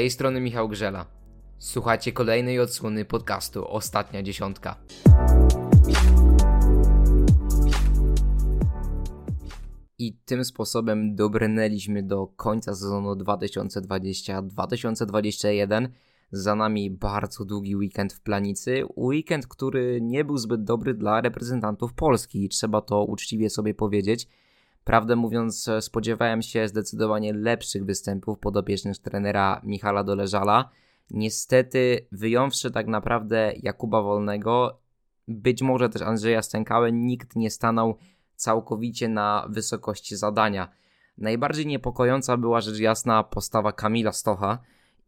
tej strony Michał Grzela. Słuchajcie kolejnej odsłony podcastu Ostatnia Dziesiątka. I tym sposobem dobrnęliśmy do końca sezonu 2020-2021. Za nami bardzo długi weekend w Planicy. Weekend, który nie był zbyt dobry dla reprezentantów Polski, trzeba to uczciwie sobie powiedzieć. Prawdę mówiąc, spodziewałem się zdecydowanie lepszych występów podopiecznych trenera Michala Doleżala. Niestety, wyjąwszy tak naprawdę Jakuba Wolnego, być może też Andrzeja Stękałę, nikt nie stanął całkowicie na wysokości zadania. Najbardziej niepokojąca była rzecz jasna postawa Kamila Stocha.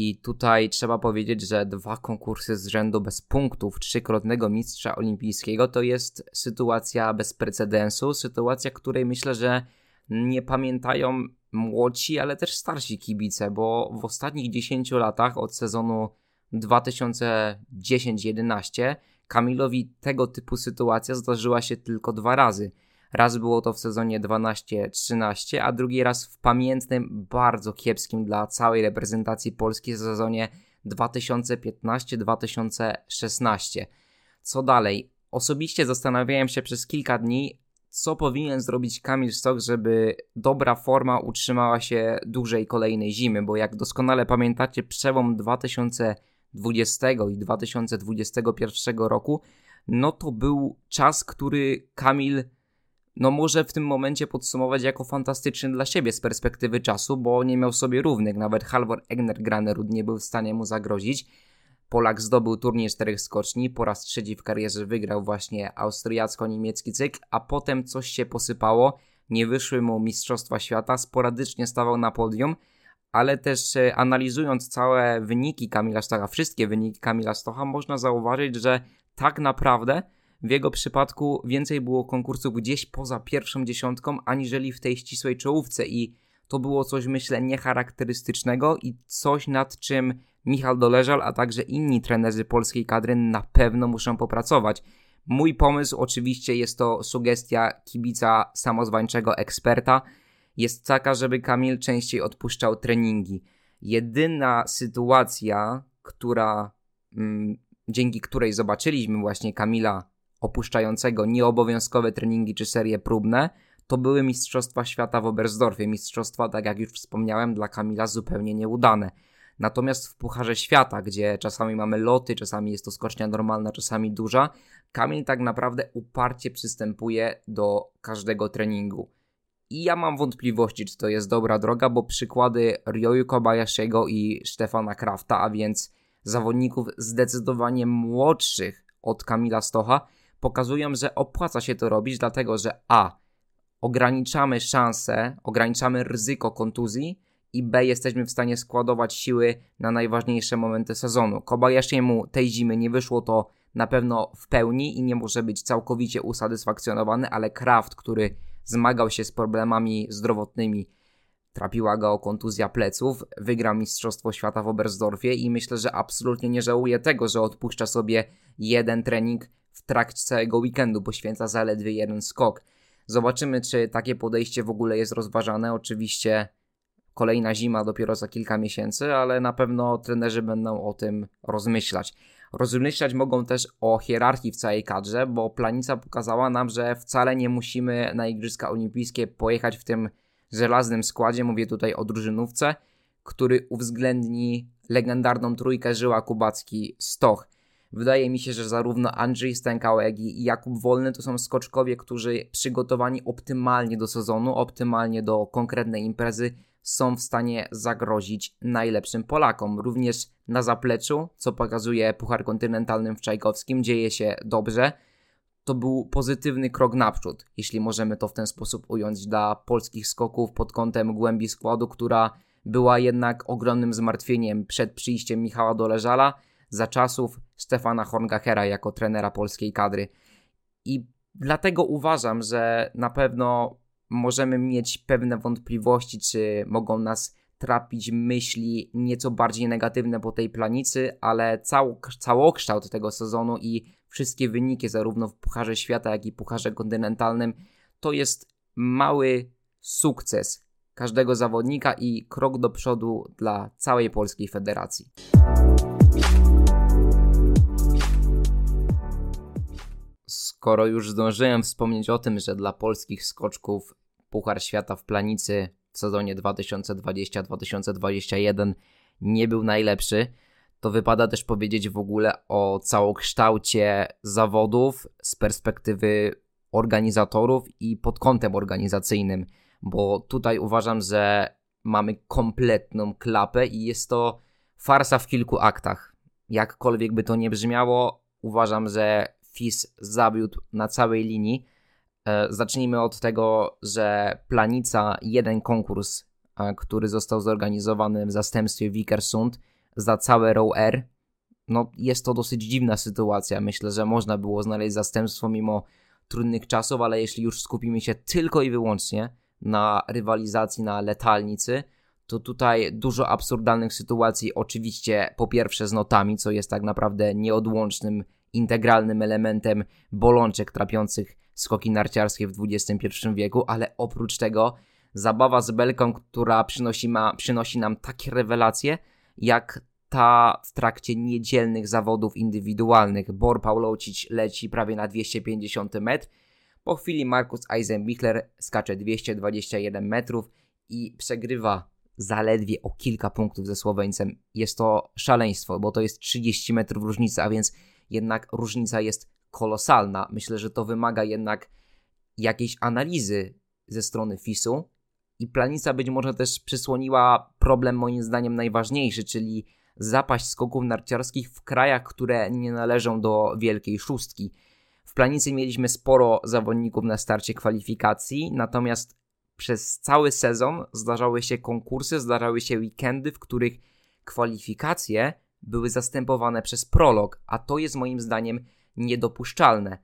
I tutaj trzeba powiedzieć, że dwa konkursy z rzędu bez punktów trzykrotnego mistrza olimpijskiego to jest sytuacja bez precedensu, sytuacja, której myślę, że nie pamiętają młodsi, ale też starsi kibice, bo w ostatnich 10 latach od sezonu 2010-11 Kamilowi tego typu sytuacja zdarzyła się tylko dwa razy. Raz było to w sezonie 12-13, a drugi raz w pamiętnym, bardzo kiepskim dla całej reprezentacji Polski sezonie 2015-2016. Co dalej? Osobiście zastanawiałem się przez kilka dni, co powinien zrobić Kamil Stok, żeby dobra forma utrzymała się dłużej kolejnej zimy, bo jak doskonale pamiętacie, przełom 2020 i 2021 roku, no to był czas, który Kamil no może w tym momencie podsumować jako fantastyczny dla siebie z perspektywy czasu, bo nie miał sobie równych. Nawet Halvor Egner Granerud nie był w stanie mu zagrozić. Polak zdobył turniej czterech skoczni, po raz trzeci w karierze wygrał właśnie austriacko-niemiecki cykl, a potem coś się posypało, nie wyszły mu Mistrzostwa Świata, sporadycznie stawał na podium, ale też e, analizując całe wyniki Kamila Stocha, wszystkie wyniki Kamila Stocha, można zauważyć, że tak naprawdę w jego przypadku więcej było konkursów gdzieś poza pierwszą dziesiątką, aniżeli w tej ścisłej czołówce i to było coś, myślę, niecharakterystycznego i coś, nad czym Michał Doleżal, a także inni trenerzy polskiej kadry na pewno muszą popracować. Mój pomysł oczywiście jest to sugestia kibica samozwańczego eksperta. Jest taka, żeby Kamil częściej odpuszczał treningi. Jedyna sytuacja, która, mm, dzięki której zobaczyliśmy właśnie Kamila opuszczającego nieobowiązkowe treningi czy serie próbne, to były Mistrzostwa Świata w Oberstdorfie. Mistrzostwa, tak jak już wspomniałem, dla Kamila zupełnie nieudane. Natomiast w Pucharze Świata, gdzie czasami mamy loty, czasami jest to skocznia normalna, czasami duża, Kamil tak naprawdę uparcie przystępuje do każdego treningu. I ja mam wątpliwości, czy to jest dobra droga, bo przykłady Ryoyu Kobayashiego i Stefana Krafta, a więc zawodników zdecydowanie młodszych od Kamila Stocha, pokazują, że opłaca się to robić, dlatego że A. Ograniczamy szanse, ograniczamy ryzyko kontuzji i B. Jesteśmy w stanie składować siły na najważniejsze momenty sezonu. Kobayashiemu tej zimy nie wyszło to na pewno w pełni i nie może być całkowicie usatysfakcjonowany, ale Kraft, który zmagał się z problemami zdrowotnymi, trapiła go kontuzja pleców, wygrał Mistrzostwo Świata w Oberstdorfie i myślę, że absolutnie nie żałuje tego, że odpuszcza sobie jeden trening w trakcie całego weekendu poświęca zaledwie jeden skok. Zobaczymy, czy takie podejście w ogóle jest rozważane. Oczywiście kolejna zima dopiero za kilka miesięcy, ale na pewno trenerzy będą o tym rozmyślać. Rozmyślać mogą też o hierarchii w całej kadrze, bo planica pokazała nam, że wcale nie musimy na Igrzyska Olimpijskie pojechać w tym żelaznym składzie. Mówię tutaj o drużynówce, który uwzględni legendarną trójkę Żyła Kubacki Stoch. Wydaje mi się, że zarówno Andrzej Stękałek i Jakub Wolny to są skoczkowie, którzy przygotowani optymalnie do sezonu, optymalnie do konkretnej imprezy są w stanie zagrozić najlepszym Polakom. Również na zapleczu, co pokazuje Puchar Kontynentalnym w Czajkowskim, dzieje się dobrze. To był pozytywny krok naprzód, jeśli możemy to w ten sposób ująć, dla polskich skoków pod kątem głębi składu, która była jednak ogromnym zmartwieniem przed przyjściem Michała Doleżala za czasów Stefana Horngachera jako trenera polskiej kadry. I dlatego uważam, że na pewno możemy mieć pewne wątpliwości, czy mogą nas trapić myśli nieco bardziej negatywne po tej planicy, ale cał, całokształt tego sezonu i wszystkie wyniki zarówno w Pucharze Świata, jak i Pucharze Kontynentalnym to jest mały sukces każdego zawodnika i krok do przodu dla całej polskiej federacji. Skoro już zdążyłem wspomnieć o tym, że dla polskich skoczków Puchar Świata w Planicy w sezonie 2020-2021 nie był najlepszy, to wypada też powiedzieć w ogóle o całokształcie zawodów z perspektywy organizatorów i pod kątem organizacyjnym, bo tutaj uważam, że mamy kompletną klapę i jest to farsa w kilku aktach. Jakkolwiek by to nie brzmiało, uważam, że FIS zawiódł na całej linii. E, zacznijmy od tego, że Planica, jeden konkurs, e, który został zorganizowany w zastępstwie Wikersund za całe Row R, no jest to dosyć dziwna sytuacja. Myślę, że można było znaleźć zastępstwo mimo trudnych czasów, ale jeśli już skupimy się tylko i wyłącznie na rywalizacji na letalnicy, to tutaj dużo absurdalnych sytuacji, oczywiście po pierwsze z notami, co jest tak naprawdę nieodłącznym, integralnym elementem bolączek trapiących skoki narciarskie w XXI wieku, ale oprócz tego zabawa z belką, która przynosi, ma, przynosi nam takie rewelacje, jak ta w trakcie niedzielnych zawodów indywidualnych. Bor Paulocic leci prawie na 250 metr. Po chwili Markus Eisenbichler skacze 221 metrów i przegrywa zaledwie o kilka punktów ze Słoweńcem. Jest to szaleństwo, bo to jest 30 metrów różnicy, a więc jednak różnica jest kolosalna. Myślę, że to wymaga jednak jakiejś analizy ze strony FIS-u i planica być może też przysłoniła problem moim zdaniem najważniejszy, czyli zapaść skoków narciarskich w krajach, które nie należą do wielkiej szóstki. W planicy mieliśmy sporo zawodników na starcie kwalifikacji, natomiast przez cały sezon zdarzały się konkursy, zdarzały się weekendy, w których kwalifikacje były zastępowane przez prolog, a to jest moim zdaniem niedopuszczalne.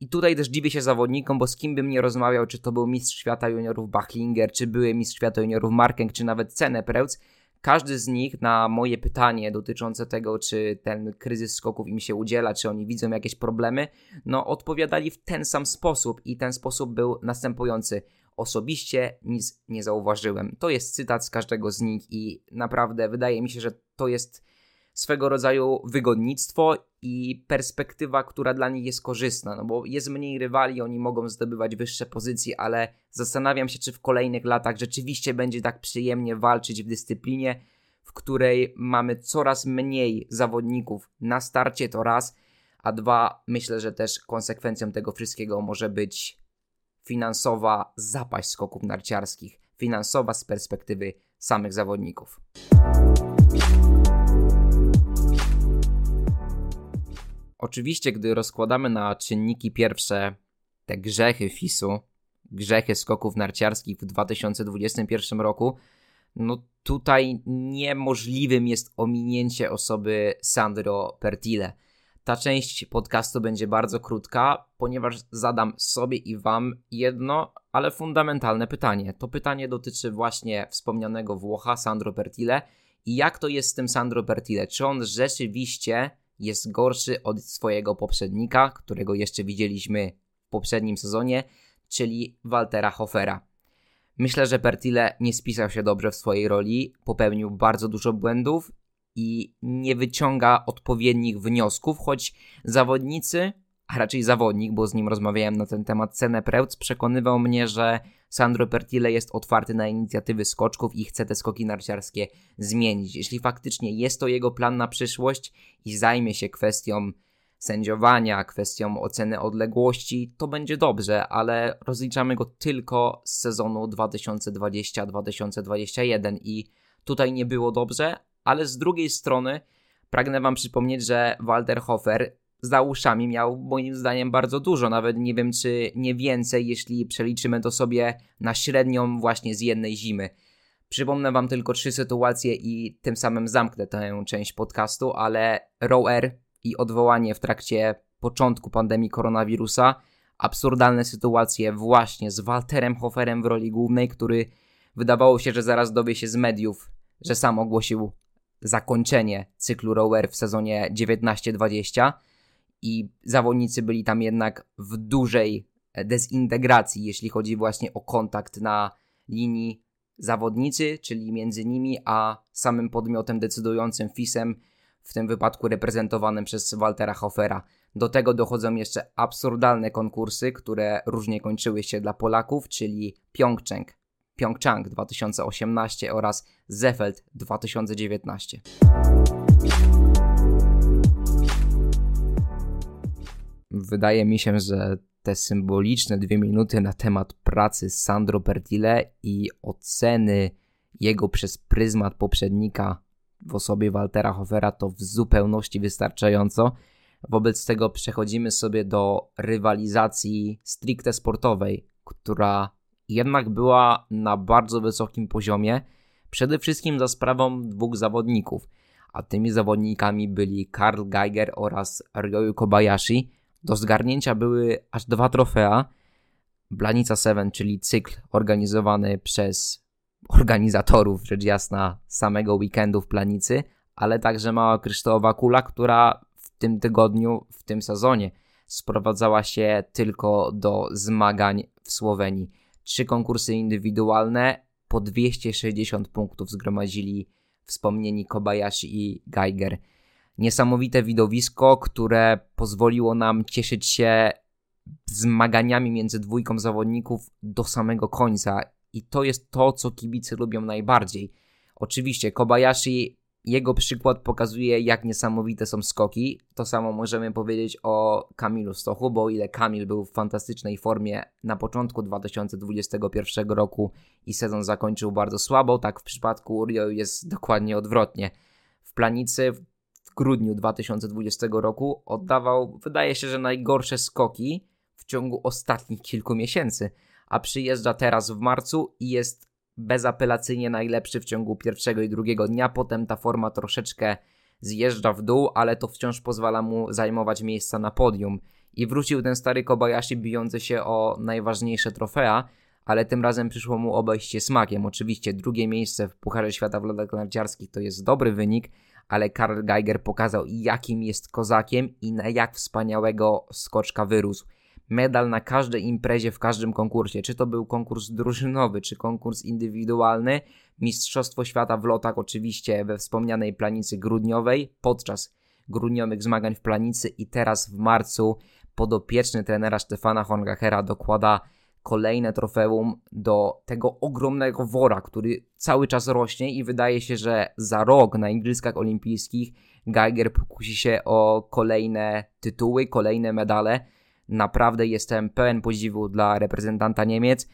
I tutaj też dziwię się zawodnikom, bo z kim bym nie rozmawiał, czy to był mistrz świata juniorów Bachlinger, czy były mistrz świata juniorów Markenk, czy nawet Cenepreutz, każdy z nich na moje pytanie dotyczące tego, czy ten kryzys skoków im się udziela, czy oni widzą jakieś problemy, no odpowiadali w ten sam sposób i ten sposób był następujący. Osobiście nic nie zauważyłem. To jest cytat z każdego z nich i naprawdę wydaje mi się, że to jest swego rodzaju wygodnictwo i perspektywa, która dla nich jest korzystna, no bo jest mniej rywali, oni mogą zdobywać wyższe pozycje, ale zastanawiam się, czy w kolejnych latach rzeczywiście będzie tak przyjemnie walczyć w dyscyplinie, w której mamy coraz mniej zawodników na starcie, to raz, a dwa, myślę, że też konsekwencją tego wszystkiego może być finansowa zapaść skoków narciarskich, finansowa z perspektywy samych zawodników. Oczywiście, gdy rozkładamy na czynniki pierwsze te grzechy FIS-u, grzechy skoków narciarskich w 2021 roku, no tutaj niemożliwym jest ominięcie osoby Sandro Pertile. Ta część podcastu będzie bardzo krótka, ponieważ zadam sobie i Wam jedno, ale fundamentalne pytanie. To pytanie dotyczy właśnie wspomnianego Włocha Sandro Pertile i jak to jest z tym Sandro Pertile? Czy on rzeczywiście jest gorszy od swojego poprzednika, którego jeszcze widzieliśmy w poprzednim sezonie, czyli Waltera Hofera. Myślę, że Pertile nie spisał się dobrze w swojej roli, popełnił bardzo dużo błędów i nie wyciąga odpowiednich wniosków, choć zawodnicy, a raczej zawodnik, bo z nim rozmawiałem na ten temat, Cenę Preutz, przekonywał mnie, że Sandro Pertile jest otwarty na inicjatywy skoczków i chce te skoki narciarskie zmienić. Jeśli faktycznie jest to jego plan na przyszłość i zajmie się kwestią sędziowania, kwestią oceny odległości, to będzie dobrze, ale rozliczamy go tylko z sezonu 2020-2021 i tutaj nie było dobrze, ale z drugiej strony pragnę Wam przypomnieć, że Walter Hofer za uszami miał moim zdaniem bardzo dużo, nawet nie wiem czy nie więcej, jeśli przeliczymy to sobie na średnią właśnie z jednej zimy. Przypomnę wam tylko trzy sytuacje i tym samym zamknę tę część podcastu, ale Row Air i odwołanie w trakcie początku pandemii koronawirusa, absurdalne sytuacje właśnie z Walterem Hoferem w roli głównej, który wydawało się, że zaraz dowie się z mediów, że sam ogłosił zakończenie cyklu Rower w sezonie 19-20 i zawodnicy byli tam jednak w dużej dezintegracji, jeśli chodzi właśnie o kontakt na linii zawodnicy, czyli między nimi a samym podmiotem decydującym FIS-em, w tym wypadku reprezentowanym przez Waltera Hofera. Do tego dochodzą jeszcze absurdalne konkursy, które różnie kończyły się dla Polaków, czyli Pyeongchang, Pyeongchang 2018 oraz Zefeld 2019. Wydaje mi się, że te symboliczne dwie minuty na temat pracy Sandro Pertile i oceny jego przez pryzmat poprzednika w osobie Waltera Hofera to w zupełności wystarczająco. Wobec tego przechodzimy sobie do rywalizacji stricte sportowej, która jednak była na bardzo wysokim poziomie, przede wszystkim za sprawą dwóch zawodników, a tymi zawodnikami byli Karl Geiger oraz Ryoyu Kobayashi. Do zgarnięcia były aż dwa trofea. Blanica 7, czyli cykl organizowany przez organizatorów, rzecz jasna, samego weekendu w Planicy, ale także mała kryształowa kula, która w tym tygodniu, w tym sezonie sprowadzała się tylko do zmagań w Słowenii. Trzy konkursy indywidualne, po 260 punktów zgromadzili wspomnieni Kobayashi i Geiger. Niesamowite widowisko, które pozwoliło nam cieszyć się zmaganiami między dwójką zawodników do samego końca i to jest to, co kibice lubią najbardziej. Oczywiście Kobayashi, jego przykład pokazuje, jak niesamowite są skoki. To samo możemy powiedzieć o Kamilu Stochu, bo o ile Kamil był w fantastycznej formie na początku 2021 roku i sezon zakończył bardzo słabo, tak w przypadku Urio jest dokładnie odwrotnie. W planicy grudniu 2020 roku oddawał, wydaje się, że najgorsze skoki w ciągu ostatnich kilku miesięcy a przyjeżdża teraz w marcu i jest bezapelacyjnie najlepszy w ciągu pierwszego i drugiego dnia. Potem ta forma troszeczkę zjeżdża w dół, ale to wciąż pozwala mu zajmować miejsca na podium. I wrócił ten stary Kobayashi bijący się o najważniejsze trofea, ale tym razem przyszło mu obejść się smakiem. Oczywiście drugie miejsce w Pucharze Świata w lodach narciarskich to jest dobry wynik, ale Karl Geiger pokazał jakim jest kozakiem i na jak wspaniałego skoczka wyrósł medal na każdej imprezie, w każdym konkursie. Czy to był konkurs drużynowy, czy konkurs indywidualny. Mistrzostwo Świata w lotach oczywiście we wspomnianej planicy grudniowej podczas grudniowych zmagań w planicy i teraz w marcu podopieczny trenera Stefana Hongachera dokłada kolejne trofeum do tego ogromnego wora, który cały czas rośnie i wydaje się, że za rok na Igrzyskach Olimpijskich Geiger pokusi się o kolejne tytuły, kolejne medale Naprawdę jestem pełen podziwu dla reprezentanta Niemiec.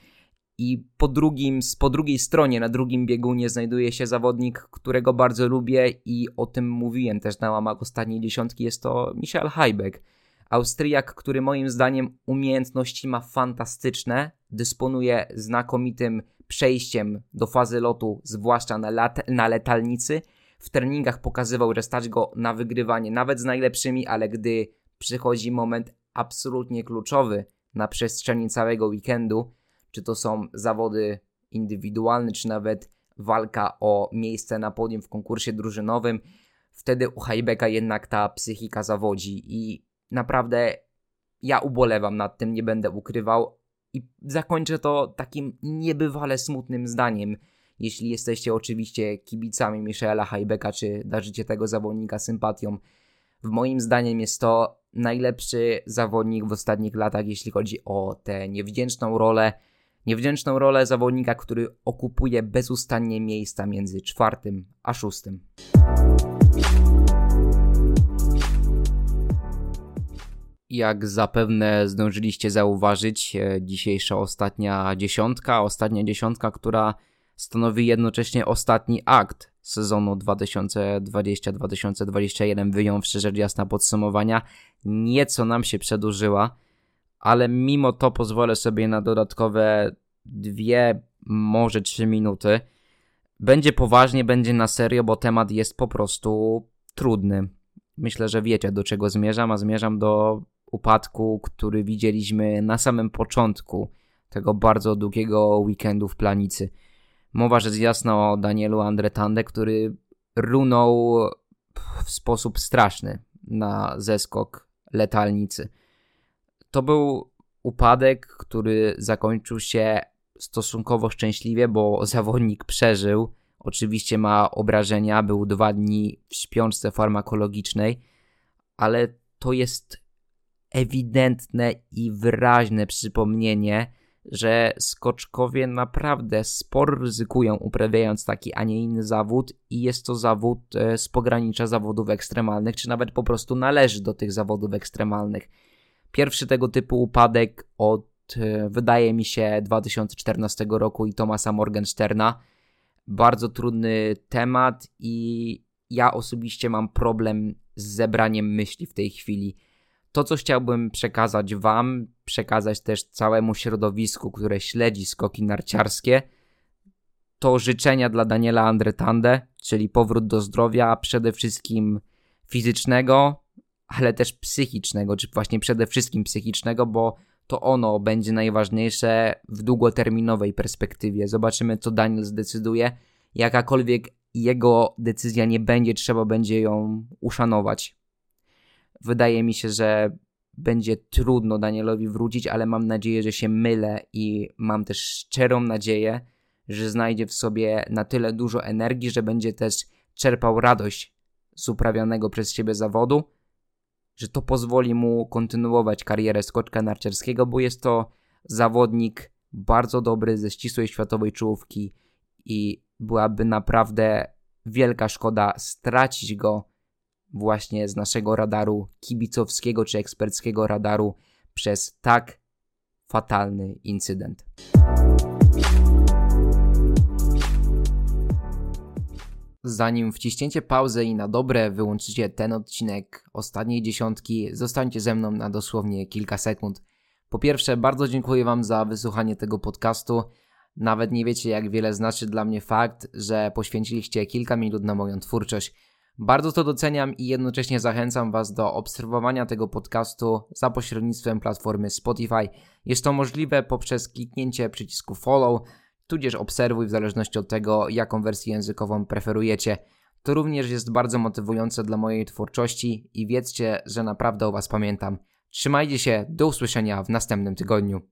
I po, drugim, po drugiej stronie, na drugim biegunie znajduje się zawodnik, którego bardzo lubię i o tym mówiłem też na łamach ostatniej dziesiątki, jest to Michael Heibeck. Austriak, który moim zdaniem umiejętności ma fantastyczne, dysponuje znakomitym przejściem do fazy lotu, zwłaszcza na, lat, na letalnicy. W treningach pokazywał, że stać go na wygrywanie nawet z najlepszymi, ale gdy przychodzi moment absolutnie kluczowy na przestrzeni całego weekendu, czy to są zawody indywidualne, czy nawet walka o miejsce na podium w konkursie drużynowym, wtedy u Hajbeka jednak ta psychika zawodzi i naprawdę ja ubolewam nad tym, nie będę ukrywał i zakończę to takim niebywale smutnym zdaniem. Jeśli jesteście oczywiście kibicami Michaela Hajbeka, czy darzycie tego zawodnika sympatią, w moim zdaniem jest to najlepszy zawodnik w ostatnich latach, jeśli chodzi o tę niewdzięczną rolę. Niewdzięczną rolę zawodnika, który okupuje bezustannie miejsca między czwartym a szóstym. Jak zapewne zdążyliście zauważyć, e, dzisiejsza ostatnia dziesiątka, ostatnia dziesiątka, która stanowi jednocześnie ostatni akt sezonu 2020-2021, wyjąwszy rzecz jasna podsumowania, nieco nam się przedłużyła, ale mimo to pozwolę sobie na dodatkowe dwie, może trzy minuty. Będzie poważnie, będzie na serio, bo temat jest po prostu trudny. Myślę, że wiecie do czego zmierzam, a zmierzam do upadku, który widzieliśmy na samym początku tego bardzo długiego weekendu w Planicy. Mowa rzecz jasna o Danielu Andretande, który runął w sposób straszny na zeskok letalnicy. To był upadek, który zakończył się stosunkowo szczęśliwie, bo zawodnik przeżył. Oczywiście ma obrażenia, był dwa dni w śpiączce farmakologicznej, ale to jest ewidentne i wyraźne przypomnienie, że skoczkowie naprawdę sporo ryzykują uprawiając taki, a nie inny zawód i jest to zawód e, z pogranicza zawodów ekstremalnych, czy nawet po prostu należy do tych zawodów ekstremalnych. Pierwszy tego typu upadek od, e, wydaje mi się, 2014 roku i Tomasa Morgensterna. Bardzo trudny temat i ja osobiście mam problem z zebraniem myśli w tej chwili to, co chciałbym przekazać Wam, przekazać też całemu środowisku, które śledzi skoki narciarskie, to życzenia dla Daniela Andretande, czyli powrót do zdrowia przede wszystkim fizycznego, ale też psychicznego, czy właśnie przede wszystkim psychicznego, bo to ono będzie najważniejsze w długoterminowej perspektywie. Zobaczymy, co Daniel zdecyduje. Jakakolwiek jego decyzja nie będzie, trzeba będzie ją uszanować. Wydaje mi się, że będzie trudno Danielowi wrócić, ale mam nadzieję, że się mylę i mam też szczerą nadzieję, że znajdzie w sobie na tyle dużo energii, że będzie też czerpał radość z uprawianego przez siebie zawodu, że to pozwoli mu kontynuować karierę skoczka narciarskiego, bo jest to zawodnik bardzo dobry ze ścisłej światowej czołówki i byłaby naprawdę wielka szkoda stracić go właśnie z naszego radaru kibicowskiego czy eksperckiego radaru przez tak fatalny incydent. Zanim wciśniecie pauzę i na dobre wyłączycie ten odcinek ostatniej dziesiątki, zostańcie ze mną na dosłownie kilka sekund. Po pierwsze, bardzo dziękuję Wam za wysłuchanie tego podcastu. Nawet nie wiecie, jak wiele znaczy dla mnie fakt, że poświęciliście kilka minut na moją twórczość. Bardzo to doceniam i jednocześnie zachęcam Was do obserwowania tego podcastu za pośrednictwem platformy Spotify. Jest to możliwe poprzez kliknięcie przycisku follow, tudzież obserwuj w zależności od tego, jaką wersję językową preferujecie. To również jest bardzo motywujące dla mojej twórczości i wiedzcie, że naprawdę o Was pamiętam. Trzymajcie się, do usłyszenia w następnym tygodniu.